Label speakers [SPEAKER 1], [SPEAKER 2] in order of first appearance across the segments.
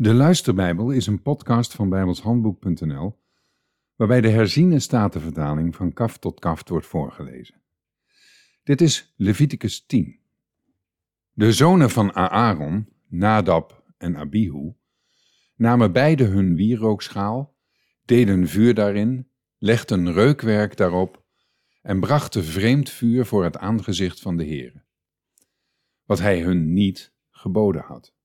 [SPEAKER 1] De Luisterbijbel is een podcast van bijbelshandboek.nl waarbij de herziene statenvertaling van kaf tot kaft wordt voorgelezen. Dit is Leviticus 10. De zonen van Aaron, Nadab en Abihu, namen beide hun wierookschaal, deden vuur daarin, legden reukwerk daarop en brachten vreemd vuur voor het aangezicht van de Heere, wat hij hun niet geboden had.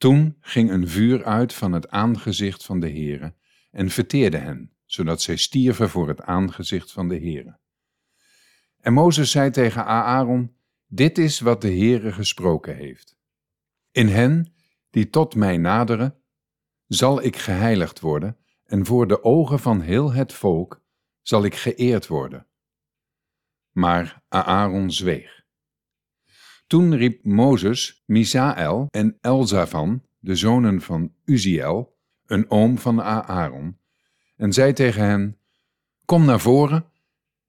[SPEAKER 1] Toen ging een vuur uit van het aangezicht van de Heere en verteerde hen, zodat zij stierven voor het aangezicht van de Heere. En Mozes zei tegen Aaron, dit is wat de Heere gesproken heeft. In hen die tot mij naderen, zal ik geheiligd worden en voor de ogen van heel het volk zal ik geëerd worden. Maar Aaron zweeg. Toen riep Mozes Misaël en Elzavan, de zonen van Uziel, een oom van Aaron, en zei tegen hen: Kom naar voren,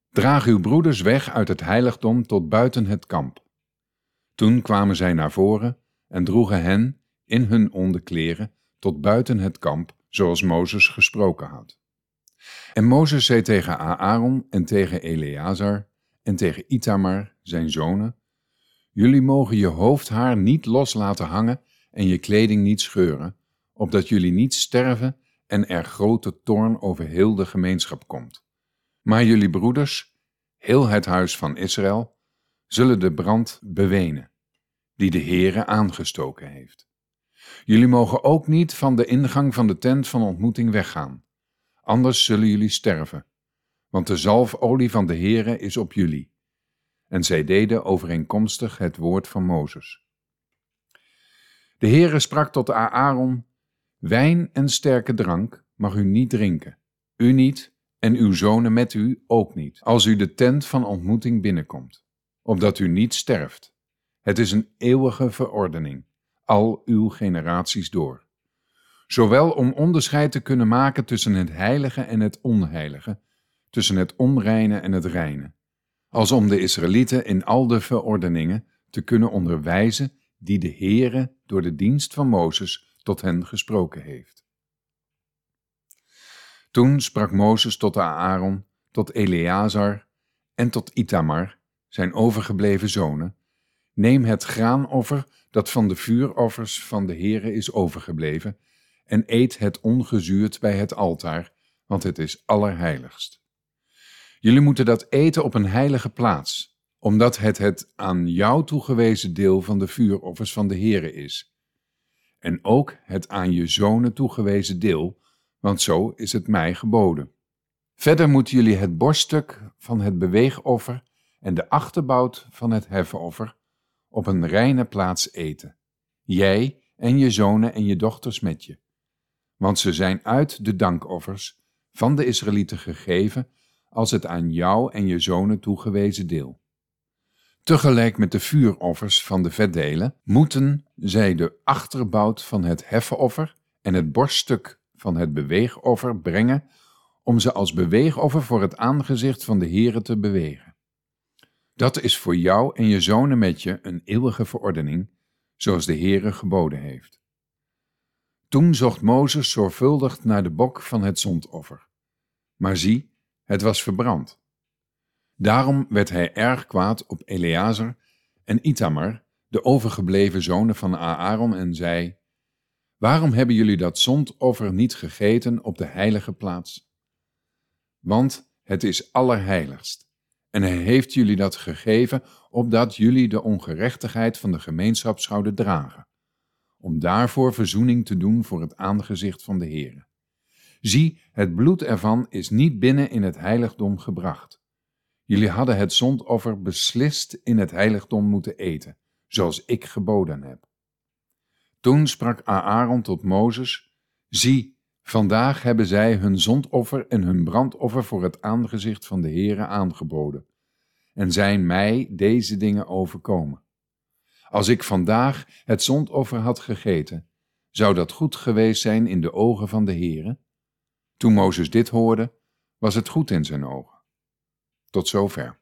[SPEAKER 1] draag uw broeders weg uit het heiligdom tot buiten het kamp. Toen kwamen zij naar voren en droegen hen in hun onderkleren tot buiten het kamp, zoals Mozes gesproken had. En Mozes zei tegen Aaron en tegen Eleazar en tegen Itamar, zijn zonen, Jullie mogen je hoofdhaar niet los laten hangen en je kleding niet scheuren, opdat jullie niet sterven en er grote toorn over heel de gemeenschap komt. Maar jullie broeders, heel het huis van Israël, zullen de brand bewenen, die de Heere aangestoken heeft. Jullie mogen ook niet van de ingang van de tent van ontmoeting weggaan, anders zullen jullie sterven, want de zalfolie van de Heere is op jullie en zij deden overeenkomstig het woord van Mozes. De Heere sprak tot Aaron, wijn en sterke drank mag u niet drinken, u niet en uw zonen met u ook niet, als u de tent van ontmoeting binnenkomt, opdat u niet sterft. Het is een eeuwige verordening, al uw generaties door. Zowel om onderscheid te kunnen maken tussen het heilige en het onheilige, tussen het onreine en het reine als om de Israëlieten in al de verordeningen te kunnen onderwijzen die de Heere door de dienst van Mozes tot hen gesproken heeft. Toen sprak Mozes tot Aaron, tot Eleazar en tot Itamar, zijn overgebleven zonen, neem het graanoffer dat van de vuuroffers van de Heere is overgebleven, en eet het ongezuurd bij het altaar, want het is allerheiligst. Jullie moeten dat eten op een heilige plaats, omdat het het aan jou toegewezen deel van de vuuroffers van de Heere is. En ook het aan je zonen toegewezen deel, want zo is het mij geboden. Verder moeten jullie het borststuk van het beweegoffer en de achterbout van het heffenoffer op een reine plaats eten. Jij en je zonen en je dochters met je. Want ze zijn uit de dankoffers van de Israëlieten gegeven als het aan jou en je zonen toegewezen deel. Tegelijk met de vuuroffers van de vetdelen moeten zij de achterbout van het heffenoffer en het borststuk van het beweegoffer brengen om ze als beweegoffer voor het aangezicht van de Heere te bewegen. Dat is voor jou en je zonen met je een eeuwige verordening, zoals de Heere geboden heeft. Toen zocht Mozes zorgvuldig naar de bok van het zondoffer. Maar zie, het was verbrand. Daarom werd hij erg kwaad op Eleazar en Itamar, de overgebleven zonen van Aaron, en zei: Waarom hebben jullie dat zondoffer niet gegeten op de heilige plaats? Want het is allerheiligst, en hij heeft jullie dat gegeven opdat jullie de ongerechtigheid van de gemeenschap zouden dragen, om daarvoor verzoening te doen voor het aangezicht van de Heere. Zie, het bloed ervan is niet binnen in het heiligdom gebracht. Jullie hadden het zondoffer beslist in het heiligdom moeten eten, zoals ik geboden heb. Toen sprak Aaron tot Mozes: Zie, vandaag hebben zij hun zondoffer en hun brandoffer voor het aangezicht van de Heere aangeboden, en zijn mij deze dingen overkomen. Als ik vandaag het zondoffer had gegeten, zou dat goed geweest zijn in de ogen van de Heere? Toen Mozes dit hoorde, was het goed in zijn ogen. Tot zover.